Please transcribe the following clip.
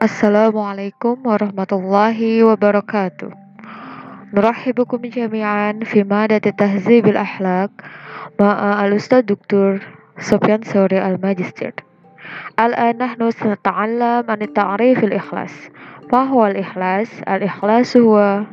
Assalamualaikum warahmatullahi wabarakatuh. Nurahibukum jami'an fi madati tahzibil ahlak doktor Sofyan Sauri al-Majistir. Al-an nahnu sata'allam ikhlas, Fahuwa ikhlas al-ikhlas huwa